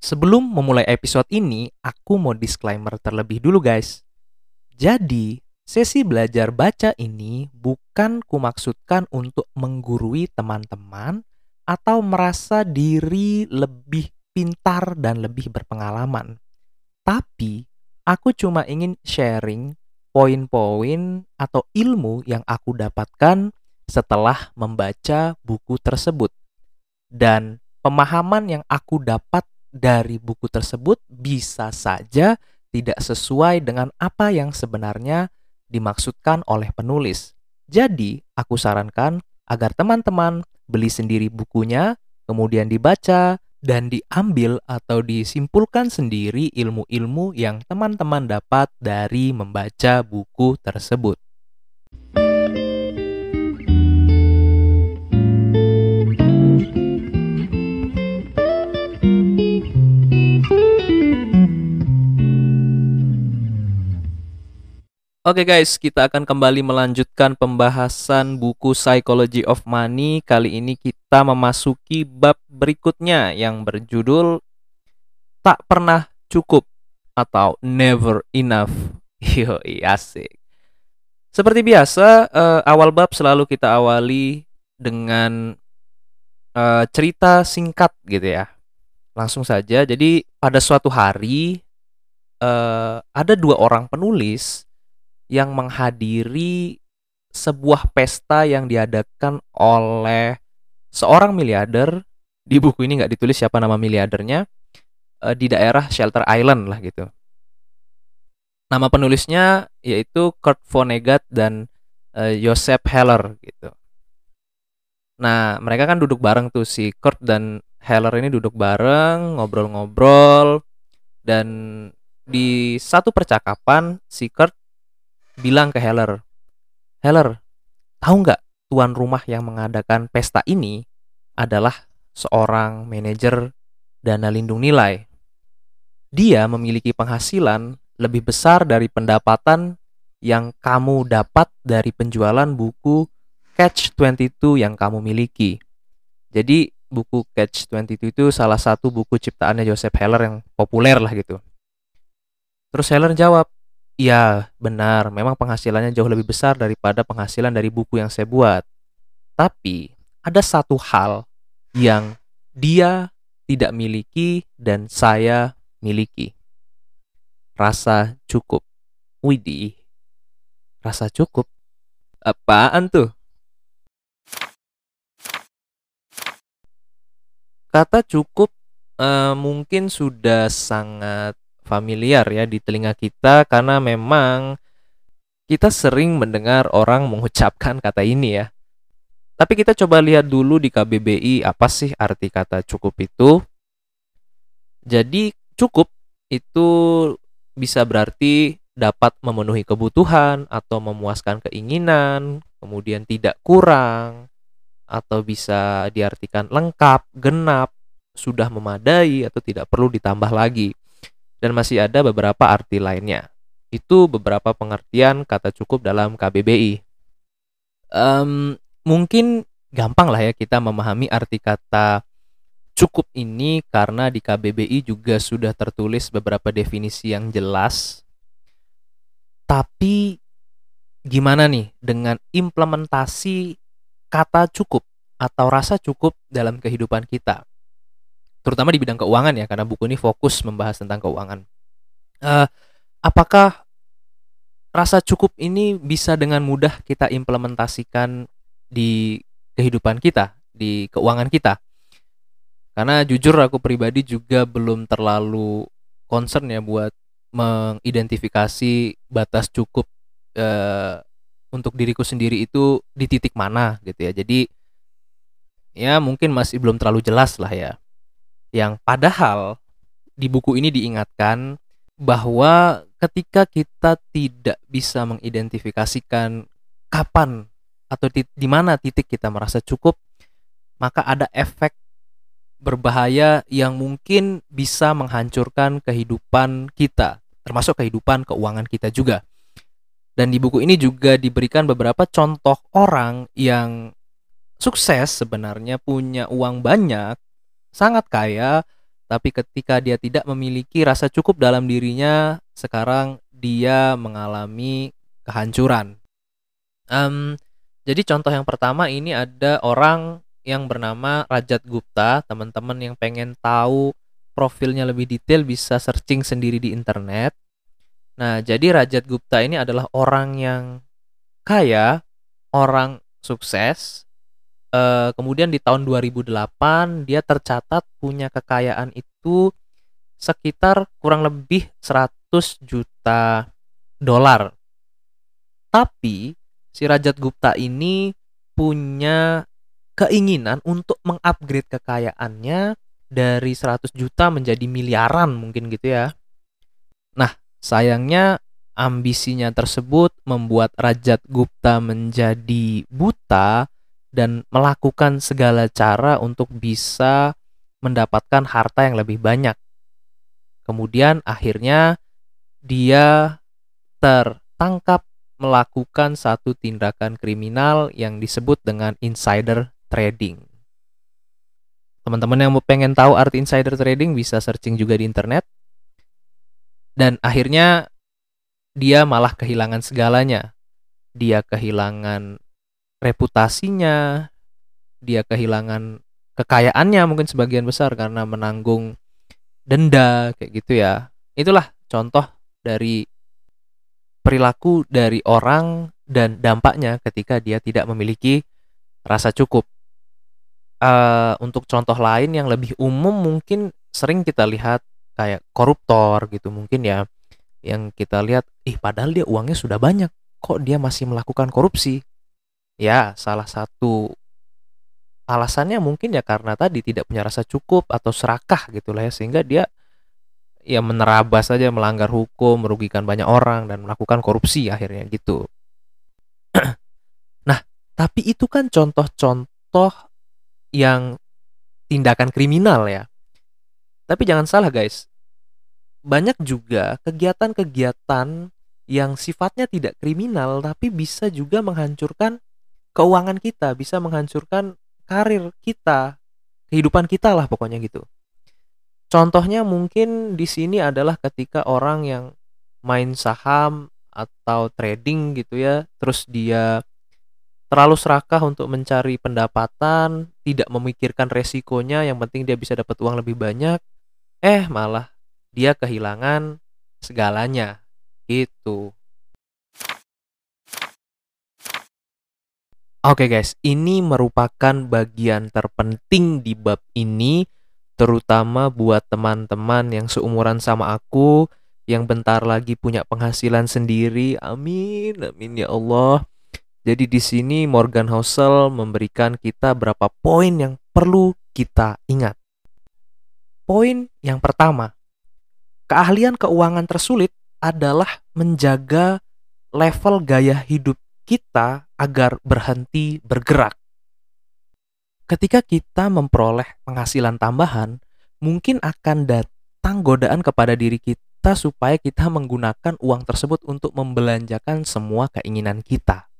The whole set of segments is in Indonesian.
Sebelum memulai episode ini, aku mau disclaimer terlebih dulu guys. Jadi, sesi belajar baca ini bukan kumaksudkan untuk menggurui teman-teman atau merasa diri lebih pintar dan lebih berpengalaman. Tapi, aku cuma ingin sharing poin-poin atau ilmu yang aku dapatkan setelah membaca buku tersebut. Dan pemahaman yang aku dapat dari buku tersebut bisa saja tidak sesuai dengan apa yang sebenarnya dimaksudkan oleh penulis. Jadi, aku sarankan agar teman-teman beli sendiri bukunya, kemudian dibaca, dan diambil atau disimpulkan sendiri ilmu-ilmu yang teman-teman dapat dari membaca buku tersebut. Oke guys, kita akan kembali melanjutkan pembahasan buku Psychology of Money. Kali ini kita memasuki bab berikutnya yang berjudul Tak Pernah Cukup atau Never Enough. Yo, asik. Seperti biasa, uh, awal bab selalu kita awali dengan uh, cerita singkat gitu ya. Langsung saja. Jadi pada suatu hari uh, ada dua orang penulis yang menghadiri sebuah pesta yang diadakan oleh seorang miliarder di buku ini nggak ditulis siapa nama miliardernya uh, di daerah Shelter Island lah gitu. Nama penulisnya yaitu Kurt Vonnegut dan uh, Joseph Heller gitu. Nah mereka kan duduk bareng tuh si Kurt dan Heller ini duduk bareng ngobrol-ngobrol dan di satu percakapan si Kurt bilang ke Heller, Heller, tahu nggak tuan rumah yang mengadakan pesta ini adalah seorang manajer dana lindung nilai. Dia memiliki penghasilan lebih besar dari pendapatan yang kamu dapat dari penjualan buku Catch 22 yang kamu miliki. Jadi buku Catch 22 itu salah satu buku ciptaannya Joseph Heller yang populer lah gitu. Terus Heller jawab, Iya, benar. Memang penghasilannya jauh lebih besar daripada penghasilan dari buku yang saya buat. Tapi ada satu hal yang dia tidak miliki dan saya miliki. Rasa cukup. Widih. Rasa cukup. Apaan tuh? Kata cukup uh, mungkin sudah sangat familiar ya di telinga kita karena memang kita sering mendengar orang mengucapkan kata ini ya. Tapi kita coba lihat dulu di KBBI apa sih arti kata cukup itu. Jadi cukup itu bisa berarti dapat memenuhi kebutuhan atau memuaskan keinginan, kemudian tidak kurang, atau bisa diartikan lengkap, genap, sudah memadai, atau tidak perlu ditambah lagi dan masih ada beberapa arti lainnya. Itu beberapa pengertian kata cukup dalam KBBI. Um, mungkin gampang lah ya kita memahami arti kata cukup ini karena di KBBI juga sudah tertulis beberapa definisi yang jelas. Tapi gimana nih dengan implementasi kata cukup atau rasa cukup dalam kehidupan kita? Terutama di bidang keuangan ya karena buku ini fokus membahas tentang keuangan. Uh, apakah rasa cukup ini bisa dengan mudah kita implementasikan di kehidupan kita, di keuangan kita? Karena jujur aku pribadi juga belum terlalu concern ya buat mengidentifikasi batas cukup uh, untuk diriku sendiri itu di titik mana gitu ya. Jadi ya mungkin masih belum terlalu jelas lah ya yang padahal di buku ini diingatkan bahwa ketika kita tidak bisa mengidentifikasikan kapan atau di, di mana titik kita merasa cukup, maka ada efek berbahaya yang mungkin bisa menghancurkan kehidupan kita, termasuk kehidupan keuangan kita juga. Dan di buku ini juga diberikan beberapa contoh orang yang sukses sebenarnya punya uang banyak sangat kaya, tapi ketika dia tidak memiliki rasa cukup dalam dirinya, sekarang dia mengalami kehancuran. Um, jadi contoh yang pertama ini ada orang yang bernama Rajat Gupta. Teman-teman yang pengen tahu profilnya lebih detail bisa searching sendiri di internet. Nah, jadi Rajat Gupta ini adalah orang yang kaya, orang sukses, uh, kemudian di tahun 2008 dia tercatat punya kekayaan itu sekitar kurang lebih 100 juta dolar. Tapi si Rajat Gupta ini punya keinginan untuk mengupgrade kekayaannya dari 100 juta menjadi miliaran mungkin gitu ya. Nah, sayangnya ambisinya tersebut membuat Rajat Gupta menjadi buta dan melakukan segala cara untuk bisa mendapatkan harta yang lebih banyak. Kemudian akhirnya dia tertangkap melakukan satu tindakan kriminal yang disebut dengan insider trading. Teman-teman yang mau pengen tahu arti insider trading bisa searching juga di internet. Dan akhirnya dia malah kehilangan segalanya. Dia kehilangan reputasinya, dia kehilangan kekayaannya mungkin sebagian besar karena menanggung denda kayak gitu ya. Itulah contoh dari perilaku dari orang dan dampaknya ketika dia tidak memiliki rasa cukup. Uh, untuk contoh lain yang lebih umum mungkin sering kita lihat kayak koruptor gitu mungkin ya yang kita lihat ih padahal dia uangnya sudah banyak kok dia masih melakukan korupsi Ya, salah satu alasannya mungkin ya karena tadi tidak punya rasa cukup atau serakah gitu lah ya sehingga dia ya menerabas saja melanggar hukum, merugikan banyak orang dan melakukan korupsi akhirnya gitu. nah, tapi itu kan contoh-contoh yang tindakan kriminal ya. Tapi jangan salah guys. Banyak juga kegiatan-kegiatan yang sifatnya tidak kriminal tapi bisa juga menghancurkan keuangan kita, bisa menghancurkan karir kita, kehidupan kita lah pokoknya gitu. Contohnya mungkin di sini adalah ketika orang yang main saham atau trading gitu ya, terus dia terlalu serakah untuk mencari pendapatan, tidak memikirkan resikonya, yang penting dia bisa dapat uang lebih banyak, eh malah dia kehilangan segalanya gitu. Oke okay guys, ini merupakan bagian terpenting di bab ini, terutama buat teman-teman yang seumuran sama aku, yang bentar lagi punya penghasilan sendiri. Amin, amin ya Allah. Jadi di sini Morgan Housel memberikan kita berapa poin yang perlu kita ingat. Poin yang pertama, keahlian keuangan tersulit adalah menjaga level gaya hidup kita agar berhenti bergerak. Ketika kita memperoleh penghasilan tambahan, mungkin akan datang godaan kepada diri kita supaya kita menggunakan uang tersebut untuk membelanjakan semua keinginan kita.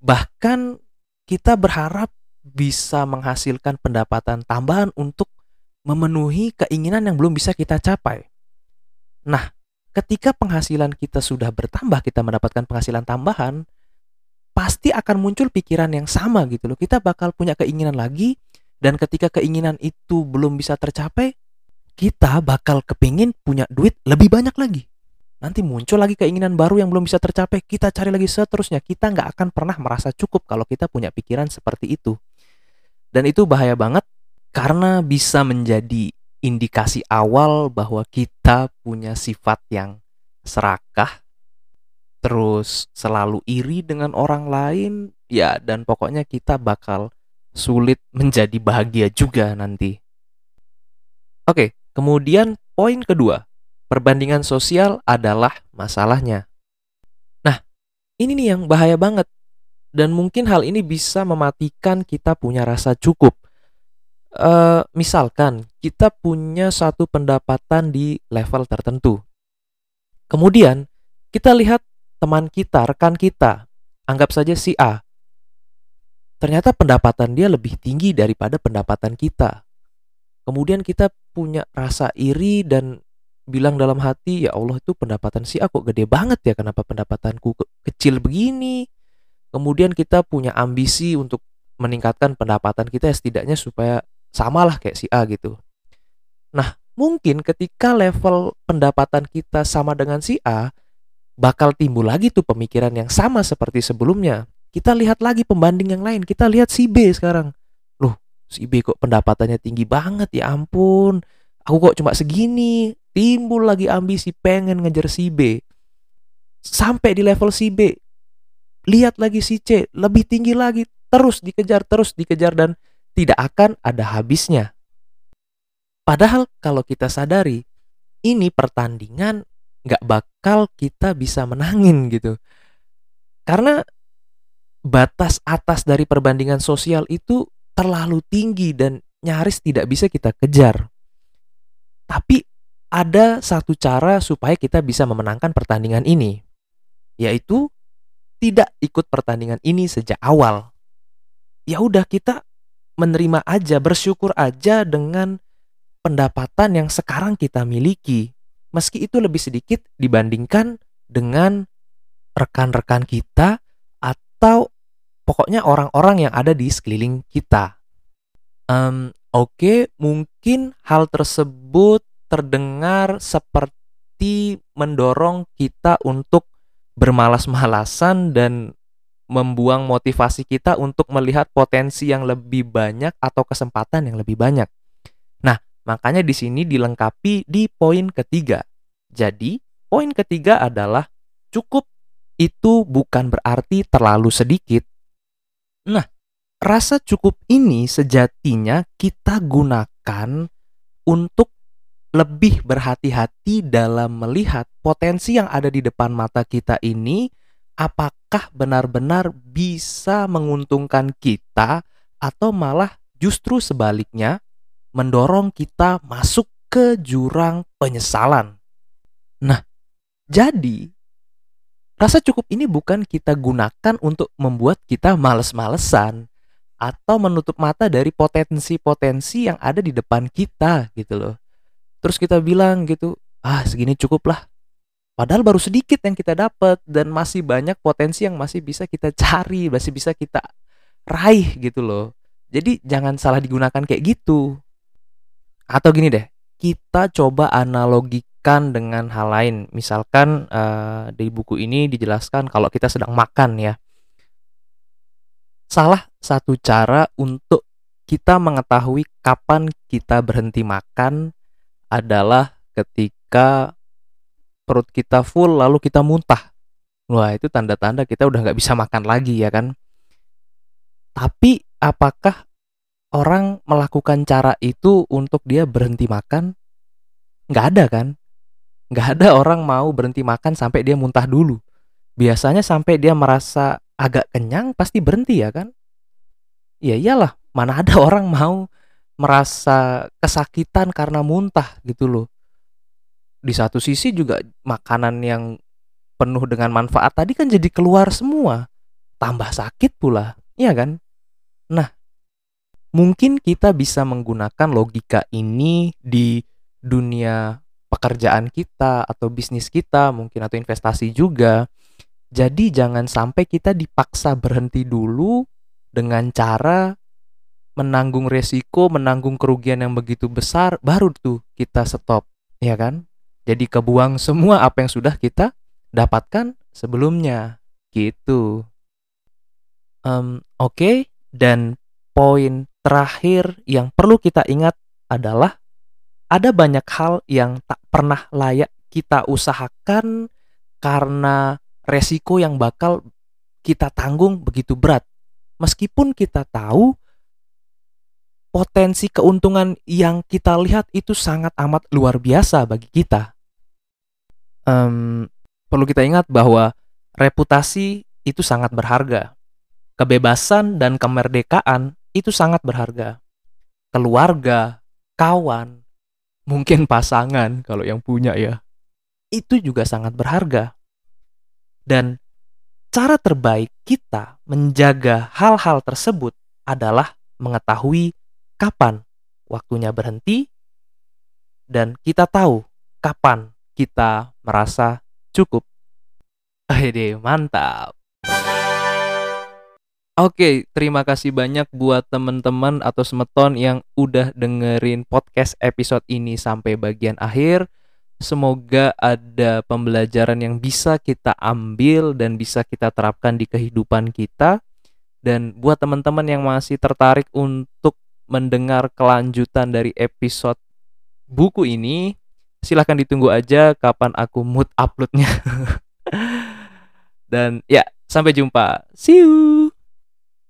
Bahkan kita berharap bisa menghasilkan pendapatan tambahan untuk memenuhi keinginan yang belum bisa kita capai. Nah, ketika penghasilan kita sudah bertambah, kita mendapatkan penghasilan tambahan, pasti akan muncul pikiran yang sama gitu loh. Kita bakal punya keinginan lagi dan ketika keinginan itu belum bisa tercapai, kita bakal kepingin punya duit lebih banyak lagi. Nanti muncul lagi keinginan baru yang belum bisa tercapai, kita cari lagi seterusnya. Kita nggak akan pernah merasa cukup kalau kita punya pikiran seperti itu. Dan itu bahaya banget karena bisa menjadi indikasi awal bahwa kita punya sifat yang serakah terus selalu iri dengan orang lain, ya dan pokoknya kita bakal sulit menjadi bahagia juga nanti. Oke, kemudian poin kedua, perbandingan sosial adalah masalahnya. Nah, ini nih yang bahaya banget. Dan mungkin hal ini bisa mematikan kita punya rasa cukup. Uh, misalkan kita punya satu pendapatan di level tertentu. Kemudian kita lihat teman kita, rekan kita, anggap saja si A. Ternyata pendapatan dia lebih tinggi daripada pendapatan kita. Kemudian kita punya rasa iri dan bilang dalam hati, ya Allah itu pendapatan si A kok gede banget ya, kenapa pendapatanku ke- kecil begini? Kemudian kita punya ambisi untuk meningkatkan pendapatan kita ya setidaknya supaya samalah kayak si A gitu. Nah, mungkin ketika level pendapatan kita sama dengan si A, bakal timbul lagi tuh pemikiran yang sama seperti sebelumnya. Kita lihat lagi pembanding yang lain, kita lihat si B sekarang. Loh, si B kok pendapatannya tinggi banget ya ampun. Aku kok cuma segini. Timbul lagi ambisi pengen ngejar si B. Sampai di level si B. Lihat lagi si C, lebih tinggi lagi. Terus dikejar, terus dikejar dan tidak akan ada habisnya. Padahal kalau kita sadari, ini pertandingan nggak bakal kita bisa menangin gitu. Karena batas atas dari perbandingan sosial itu terlalu tinggi dan nyaris tidak bisa kita kejar. Tapi ada satu cara supaya kita bisa memenangkan pertandingan ini, yaitu tidak ikut pertandingan ini sejak awal. Ya udah kita menerima aja, bersyukur aja dengan pendapatan yang sekarang kita miliki, meski itu lebih sedikit dibandingkan dengan rekan-rekan kita atau pokoknya orang-orang yang ada di sekeliling kita. Um, Oke, okay, mungkin hal tersebut terdengar seperti mendorong kita untuk bermalas-malasan dan membuang motivasi kita untuk melihat potensi yang lebih banyak atau kesempatan yang lebih banyak. Makanya di sini dilengkapi di poin ketiga. Jadi, poin ketiga adalah cukup itu bukan berarti terlalu sedikit. Nah, rasa cukup ini sejatinya kita gunakan untuk lebih berhati-hati dalam melihat potensi yang ada di depan mata kita ini apakah benar-benar bisa menguntungkan kita atau malah justru sebaliknya mendorong kita masuk ke jurang penyesalan. Nah, jadi rasa cukup ini bukan kita gunakan untuk membuat kita males-malesan atau menutup mata dari potensi-potensi yang ada di depan kita gitu loh. Terus kita bilang gitu, ah segini cukup lah. Padahal baru sedikit yang kita dapat dan masih banyak potensi yang masih bisa kita cari, masih bisa kita raih gitu loh. Jadi jangan salah digunakan kayak gitu. Atau gini deh, kita coba analogikan dengan hal lain. Misalkan uh, di buku ini dijelaskan kalau kita sedang makan ya. Salah satu cara untuk kita mengetahui kapan kita berhenti makan adalah ketika perut kita full lalu kita muntah. Wah itu tanda-tanda kita udah nggak bisa makan lagi ya kan. Tapi apakah orang melakukan cara itu untuk dia berhenti makan? Nggak ada kan? Nggak ada orang mau berhenti makan sampai dia muntah dulu. Biasanya sampai dia merasa agak kenyang pasti berhenti ya kan? Ya iyalah, mana ada orang mau merasa kesakitan karena muntah gitu loh. Di satu sisi juga makanan yang penuh dengan manfaat tadi kan jadi keluar semua. Tambah sakit pula, iya kan? Nah, mungkin kita bisa menggunakan logika ini di dunia pekerjaan kita atau bisnis kita, mungkin atau investasi juga. Jadi jangan sampai kita dipaksa berhenti dulu dengan cara menanggung resiko, menanggung kerugian yang begitu besar, baru tuh kita stop, ya kan? Jadi kebuang semua apa yang sudah kita dapatkan sebelumnya, gitu. Um, Oke, okay. dan poin terakhir yang perlu kita ingat adalah ada banyak hal yang tak pernah layak kita usahakan karena resiko yang bakal kita tanggung begitu berat meskipun kita tahu potensi keuntungan yang kita lihat itu sangat amat luar biasa bagi kita. Um, perlu kita ingat bahwa reputasi itu sangat berharga. Kebebasan dan kemerdekaan itu sangat berharga. Keluarga, kawan, mungkin pasangan kalau yang punya ya, itu juga sangat berharga. Dan cara terbaik kita menjaga hal-hal tersebut adalah mengetahui kapan waktunya berhenti dan kita tahu kapan kita merasa cukup. Ede, mantap. Oke, terima kasih banyak buat teman-teman atau semeton yang udah dengerin podcast episode ini sampai bagian akhir. Semoga ada pembelajaran yang bisa kita ambil dan bisa kita terapkan di kehidupan kita. Dan buat teman-teman yang masih tertarik untuk mendengar kelanjutan dari episode buku ini, silahkan ditunggu aja kapan aku mood uploadnya. dan ya, sampai jumpa. See you.